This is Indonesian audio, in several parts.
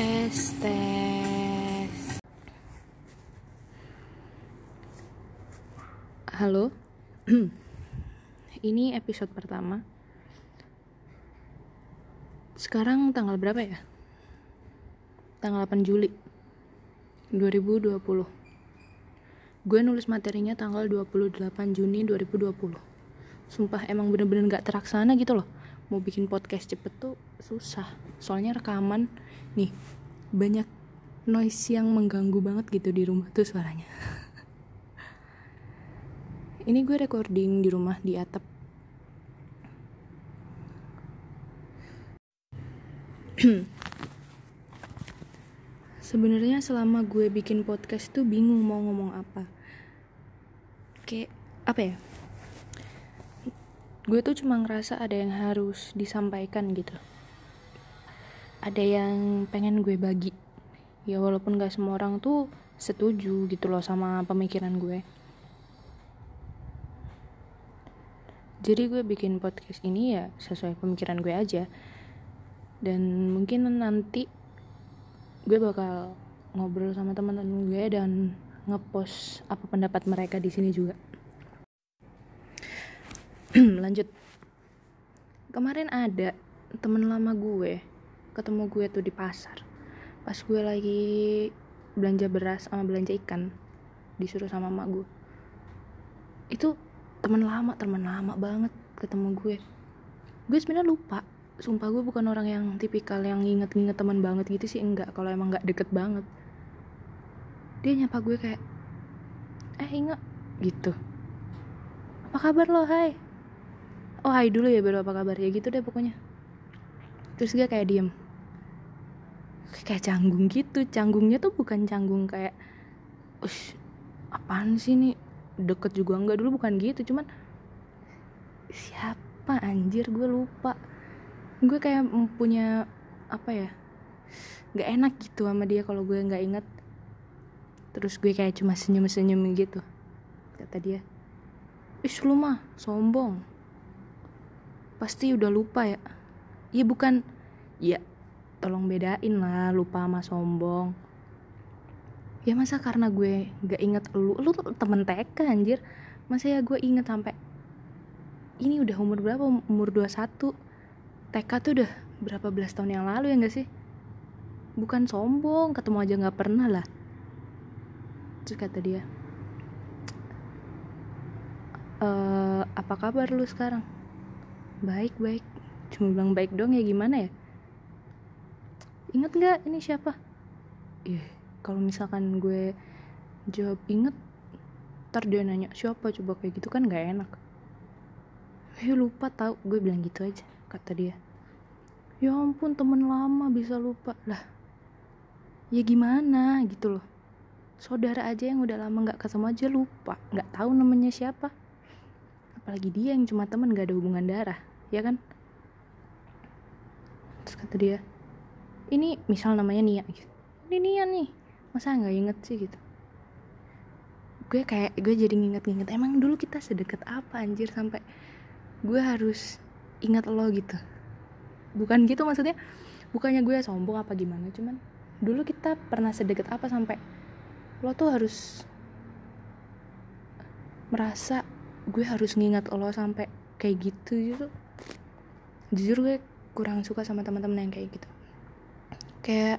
tes tes. Halo? Ini episode pertama. Sekarang tanggal berapa ya? Tanggal 8 Juli 2020 gue nulis materinya tanggal 28 Juni 2020 sumpah emang bener-bener gak terlaksana gitu loh mau bikin podcast cepet tuh susah. Soalnya rekaman nih banyak noise yang mengganggu banget gitu di rumah tuh suaranya. Ini gue recording di rumah di atap. Sebenarnya selama gue bikin podcast tuh bingung mau ngomong apa. Kayak apa ya gue tuh cuma ngerasa ada yang harus disampaikan gitu. Ada yang pengen gue bagi. Ya walaupun gak semua orang tuh setuju gitu loh sama pemikiran gue. Jadi gue bikin podcast ini ya sesuai pemikiran gue aja. Dan mungkin nanti gue bakal ngobrol sama teman-teman gue dan ngepost apa pendapat mereka di sini juga lanjut. Kemarin ada temen lama gue ketemu gue tuh di pasar. Pas gue lagi belanja beras sama belanja ikan disuruh sama mak gue. Itu temen lama temen lama banget ketemu gue. Gue sebenarnya lupa. Sumpah gue bukan orang yang tipikal yang nginget-nginget teman banget gitu sih. Enggak kalau emang nggak deket banget. Dia nyapa gue kayak eh ingat gitu. Apa kabar lo? Hai oh hai dulu ya baru apa kabar? Ya gitu deh pokoknya. Terus dia kayak diem. Kayak canggung gitu. Canggungnya tuh bukan canggung kayak ush apaan sih nih deket juga enggak. Dulu bukan gitu cuman siapa anjir? Gue lupa. Gue kayak punya apa ya nggak enak gitu sama dia kalau gue nggak inget terus gue kayak cuma senyum senyum gitu kata dia. Ih lu mah sombong pasti udah lupa ya. Ya bukan. Ya tolong bedain lah lupa sama sombong. Ya masa karena gue gak inget lu lu tuh temen TK anjir. Masa ya gue inget sampai ini udah umur berapa? Umur 21 TK tuh udah berapa belas tahun yang lalu ya gak sih? Bukan sombong ketemu aja gak pernah lah. Terus kata dia e, apa kabar lu sekarang baik baik. Cuma bilang baik dong ya gimana ya? Inget nggak ini siapa? Iya kalau misalkan gue jawab inget ntar dia nanya siapa? Coba kayak gitu kan nggak enak. Ya lupa tau gue bilang gitu aja kata dia. Ya ampun temen lama bisa lupa. Lah ya gimana? Gitu loh. Saudara aja yang udah lama nggak ketemu aja lupa. Nggak tahu namanya siapa. Apalagi dia yang cuma temen gak ada hubungan darah ya kan? Terus kata dia ini misal namanya Nia. Gitu ini Nia nih. Masa nggak inget sih gitu. Gue kayak gue jadi nginget-nginget emang dulu kita sedekat apa anjir sampai gue harus ingat lo gitu. Bukan gitu maksudnya. Bukannya gue sombong apa gimana cuman dulu kita pernah sedekat apa sampai lo tuh harus merasa gue harus ngingat lo sampai kayak gitu gitu jujur gue kurang suka sama teman-teman yang kayak gitu. Kayak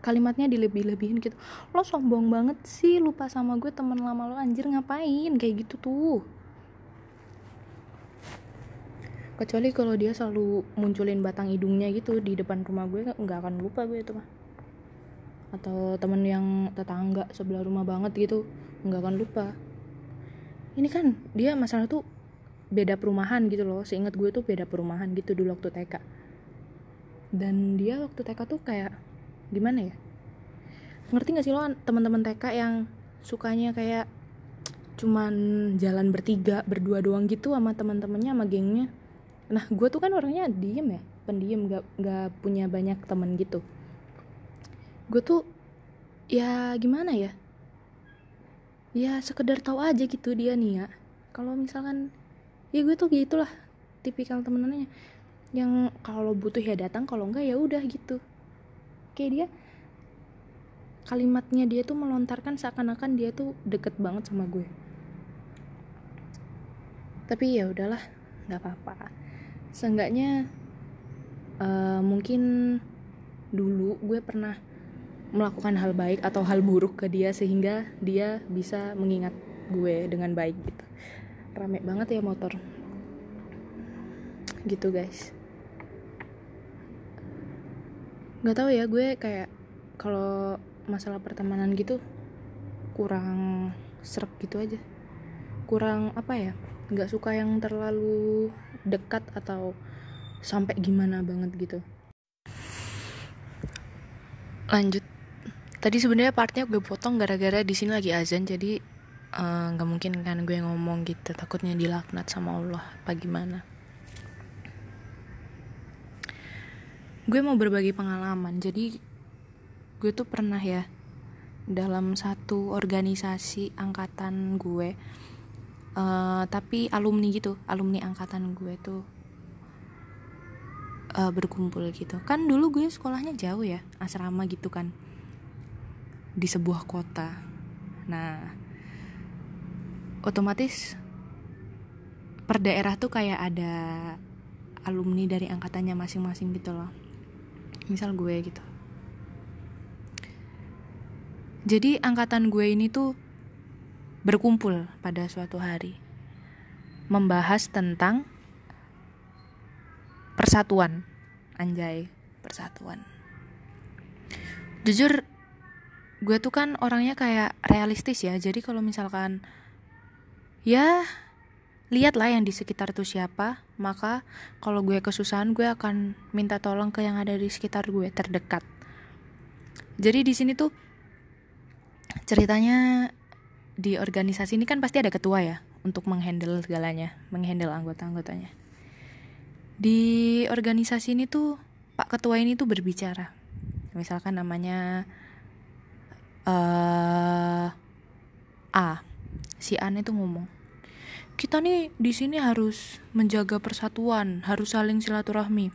kalimatnya dilebih-lebihin gitu. Lo sombong banget sih lupa sama gue temen lama lo anjir ngapain? Kayak gitu tuh. Kecuali kalau dia selalu munculin batang hidungnya gitu di depan rumah gue nggak akan lupa gue itu mah. Atau temen yang tetangga sebelah rumah banget gitu nggak akan lupa. Ini kan dia masalah tuh beda perumahan gitu loh. Seingat gue tuh beda perumahan gitu dulu waktu TK dan dia waktu TK tuh kayak gimana ya? Ngerti gak sih lo teman-teman TK yang sukanya kayak cuman jalan bertiga berdua doang gitu sama teman-temannya sama gengnya? Nah gue tuh kan orangnya diem ya pendiam gak, gak punya banyak temen gitu. Gue tuh ya gimana ya? Ya sekedar tahu aja gitu dia nih ya. Kalau misalkan ya gue tuh gitulah tipikal temenannya. Yang kalau butuh ya datang kalau enggak ya udah gitu. Kayak dia kalimatnya dia tuh melontarkan seakan-akan dia tuh deket banget sama gue. Tapi ya udahlah nggak apa-apa. Seenggaknya uh, mungkin dulu gue pernah melakukan hal baik atau hal buruk ke dia sehingga dia bisa mengingat gue dengan baik gitu rame banget ya motor. Gitu guys. Nggak tahu ya gue kayak kalau masalah pertemanan gitu kurang serak gitu aja. Kurang apa ya nggak suka yang terlalu dekat atau sampai gimana banget gitu. Lanjut. Tadi sebenarnya partnya gue potong gara-gara di sini lagi azan jadi nggak uh, mungkin kan gue ngomong gitu takutnya dilaknat sama Allah apa gimana? Gue mau berbagi pengalaman jadi gue tuh pernah ya dalam satu organisasi angkatan gue uh, tapi alumni gitu alumni angkatan gue tuh uh, berkumpul gitu. Kan dulu gue sekolahnya jauh ya asrama gitu kan di sebuah kota. Nah otomatis per daerah tuh kayak ada alumni dari angkatannya masing-masing gitu loh. Misal gue gitu. Jadi angkatan gue ini tuh berkumpul pada suatu hari membahas tentang persatuan. Anjay persatuan. Jujur gue tuh kan orangnya kayak realistis ya. Jadi kalau misalkan ya lihatlah yang di sekitar tuh siapa. Maka kalau gue kesusahan gue akan minta tolong ke yang ada di sekitar gue terdekat. Jadi di sini tuh ceritanya di organisasi ini kan pasti ada ketua ya untuk menghandle segalanya menghandle anggota-anggotanya. Di organisasi ini tuh pak ketua ini tuh berbicara. Misalkan namanya uh, si A itu ngomong kita nih di sini harus menjaga persatuan harus saling silaturahmi.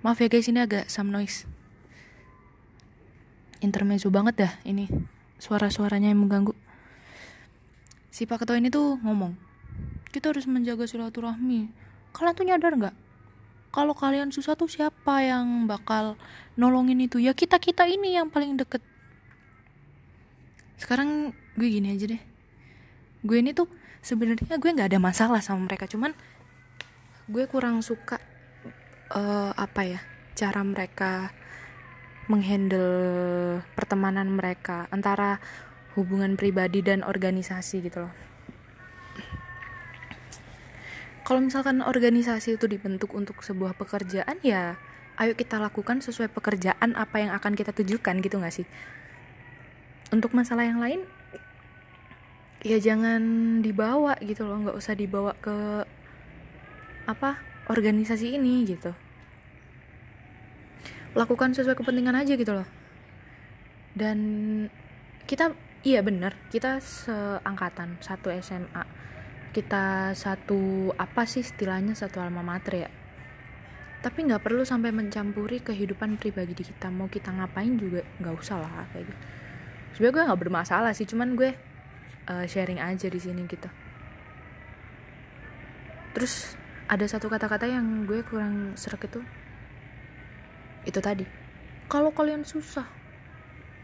Maaf ya guys ini agak some noise. Intermezzo banget dah ini suara-suaranya yang mengganggu. Si pak ketua ini tuh ngomong kita harus menjaga silaturahmi. Kalian tuh nyadar nggak? Kalau kalian susah tuh siapa yang bakal nolongin itu? Ya kita kita ini yang paling deket. Sekarang gue gini aja deh gue ini tuh sebenarnya gue nggak ada masalah sama mereka cuman gue kurang suka uh, apa ya cara mereka menghandle pertemanan mereka antara hubungan pribadi dan organisasi gitu loh. Kalau misalkan organisasi itu dibentuk untuk sebuah pekerjaan ya ayo kita lakukan sesuai pekerjaan apa yang akan kita tujukan gitu gak sih? Untuk masalah yang lain ya jangan dibawa gitu loh. Nggak usah dibawa ke apa organisasi ini gitu. Lakukan sesuai kepentingan aja gitu loh. Dan kita iya bener kita seangkatan satu SMA kita satu apa sih istilahnya satu alma mater ya. Tapi nggak perlu sampai mencampuri kehidupan pribadi kita. Mau kita ngapain juga nggak usah lah kayak gitu. Sebenarnya gue nggak bermasalah sih cuman gue uh, sharing aja di sini gitu. Terus ada satu kata-kata yang gue kurang serak itu. Itu tadi. Kalau kalian susah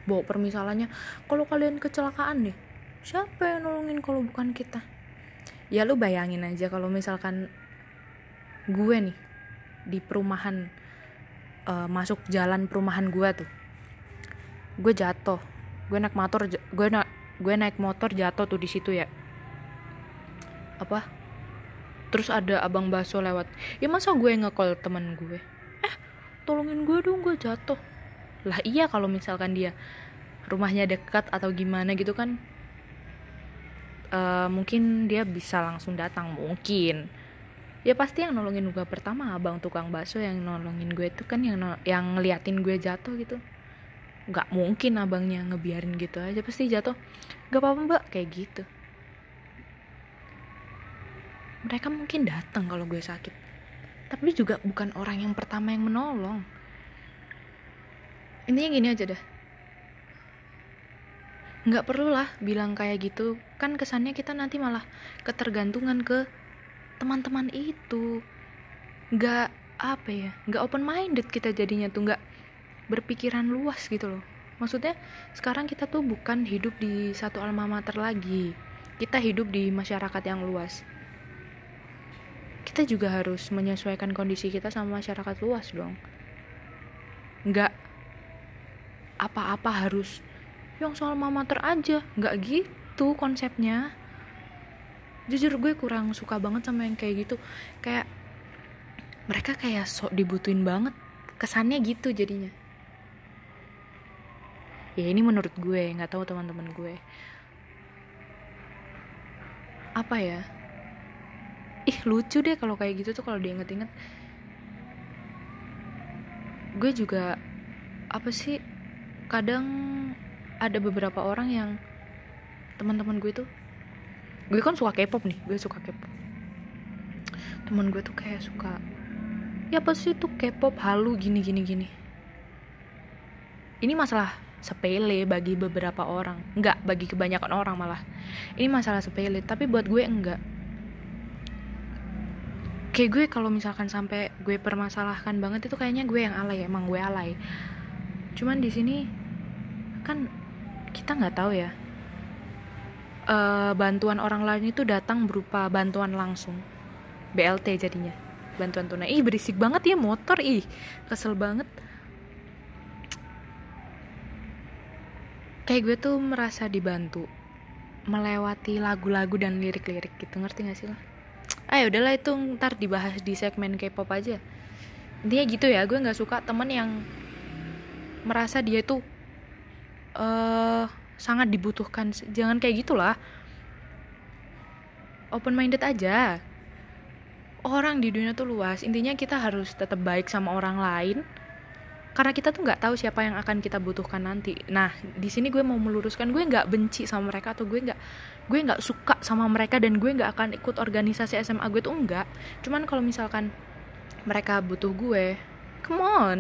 bawa permisalannya. Kalau kalian kecelakaan nih siapa yang nolongin kalau bukan kita? Ya lu bayangin aja kalau misalkan gue nih di perumahan uh, masuk jalan perumahan gue tuh. Gue jatuh gue naik motor gue naik gue naik motor jatuh tuh di situ ya. Apa? Terus ada abang baso lewat. Ya masa gue ngekol temen gue? Eh tolongin gue dong gue jatuh. Lah iya kalau misalkan dia rumahnya dekat atau gimana gitu kan uh, mungkin dia bisa langsung datang mungkin. Ya pasti yang nolongin gue pertama abang tukang bakso yang nolongin gue itu kan yang yang ngeliatin gue jatuh gitu nggak mungkin abangnya ngebiarin gitu aja pasti jatuh gak apa-apa mbak kayak gitu. Mereka mungkin datang kalau gue sakit tapi juga bukan orang yang pertama yang menolong. Intinya gini aja dah nggak perlu lah bilang kayak gitu kan kesannya kita nanti malah ketergantungan ke teman-teman itu. Nggak apa ya nggak open minded kita jadinya tuh nggak berpikiran luas gitu loh. Maksudnya sekarang kita tuh bukan hidup di satu alma mater lagi. Kita hidup di masyarakat yang luas. Kita juga harus menyesuaikan kondisi kita sama masyarakat luas dong. Nggak apa-apa harus yang soal mamater aja. Nggak gitu konsepnya. Jujur gue kurang suka banget sama yang kayak gitu. Kayak mereka kayak sok dibutuhin banget. Kesannya gitu jadinya ya ini menurut gue nggak tahu teman-teman gue. Apa ya? Ih lucu deh kalau kayak gitu tuh kalau diinget-inget. Gue juga apa sih kadang ada beberapa orang yang teman-teman gue tuh gue kan suka K-pop nih gue suka K-pop. Teman gue tuh kayak suka ya apa sih tuh K-pop? Halu gini gini gini. Ini masalah sepele bagi beberapa orang. Enggak bagi kebanyakan orang malah. Ini masalah sepele tapi buat gue enggak. Kayak gue kalau misalkan sampai gue permasalahkan banget itu kayaknya gue yang alay emang gue alay. Cuman di sini kan kita nggak tahu ya. Uh, bantuan orang lain itu datang berupa bantuan langsung. BLT jadinya. Bantuan tunai. Ih berisik banget ya motor. Ih kesel banget kayak gue tuh merasa dibantu melewati lagu-lagu dan lirik-lirik gitu ngerti gak sih lah ayo udahlah itu ntar dibahas di segmen K-pop aja. Intinya gitu ya gue nggak suka temen yang merasa dia tuh uh, sangat dibutuhkan. Jangan kayak gitulah. Open minded aja. Orang di dunia tuh luas. Intinya kita harus tetap baik sama orang lain karena kita tuh nggak tahu siapa yang akan kita butuhkan nanti. Nah di sini gue mau meluruskan gue nggak benci sama mereka atau gue nggak gue nggak suka sama mereka dan gue nggak akan ikut organisasi SMA gue tuh enggak cuman kalau misalkan mereka butuh gue come on.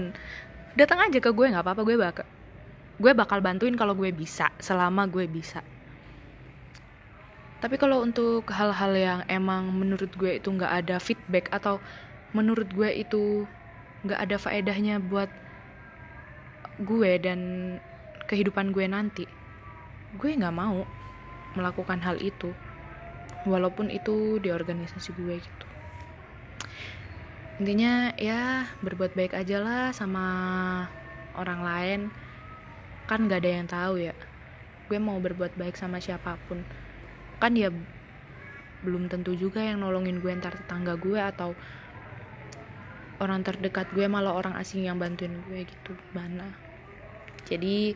Datang aja ke gue nggak apa-apa gue bakal gue bakal bantuin kalau gue bisa selama gue bisa. Tapi kalau untuk hal-hal yang emang menurut gue itu nggak ada feedback atau menurut gue itu nggak ada faedahnya buat gue dan kehidupan gue nanti gue nggak mau melakukan hal itu walaupun itu di organisasi gue gitu. Intinya ya berbuat baik aja lah sama orang lain. Kan gak ada yang tahu ya gue mau berbuat baik sama siapa pun. Kan ya belum tentu juga yang nolongin gue ntar tetangga gue atau orang terdekat gue malah orang asing yang bantuin gue gitu mana jadi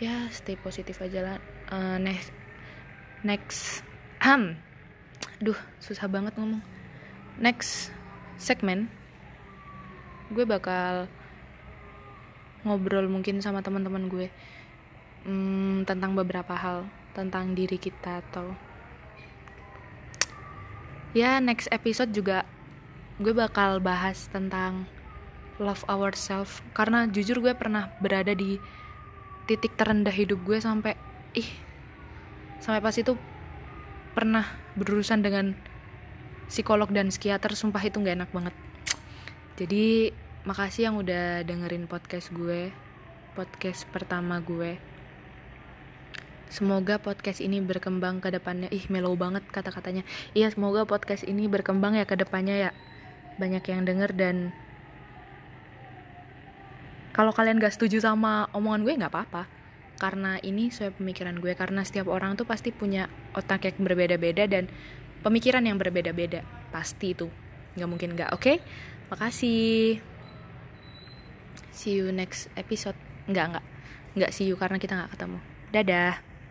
ya stay positif aja lah. Uh, next next ham duh susah banget ngomong. Next segmen gue bakal ngobrol mungkin sama teman-teman gue hmm, tentang beberapa hal tentang diri kita atau ya next episode juga gue bakal bahas tentang love ourselves karena jujur gue pernah berada di titik terendah hidup gue sampai ih sampai pas itu pernah berurusan dengan psikolog dan psikiater sumpah itu nggak enak banget. Jadi makasih yang udah dengerin podcast gue podcast pertama gue. Semoga podcast ini berkembang ke depannya. Ih mellow banget kata-katanya. Iya semoga podcast ini berkembang ya ke depannya ya. Banyak yang denger dan kalau kalian gak setuju sama omongan gue nggak apa-apa. Karena ini sesuai pemikiran gue karena setiap orang tuh pasti punya otak yang berbeda-beda dan pemikiran yang berbeda-beda. Pasti itu. Nggak mungkin nggak oke? Okay? makasih. See you next episode. Nggak nggak. Nggak see you karena kita nggak ketemu. Dadah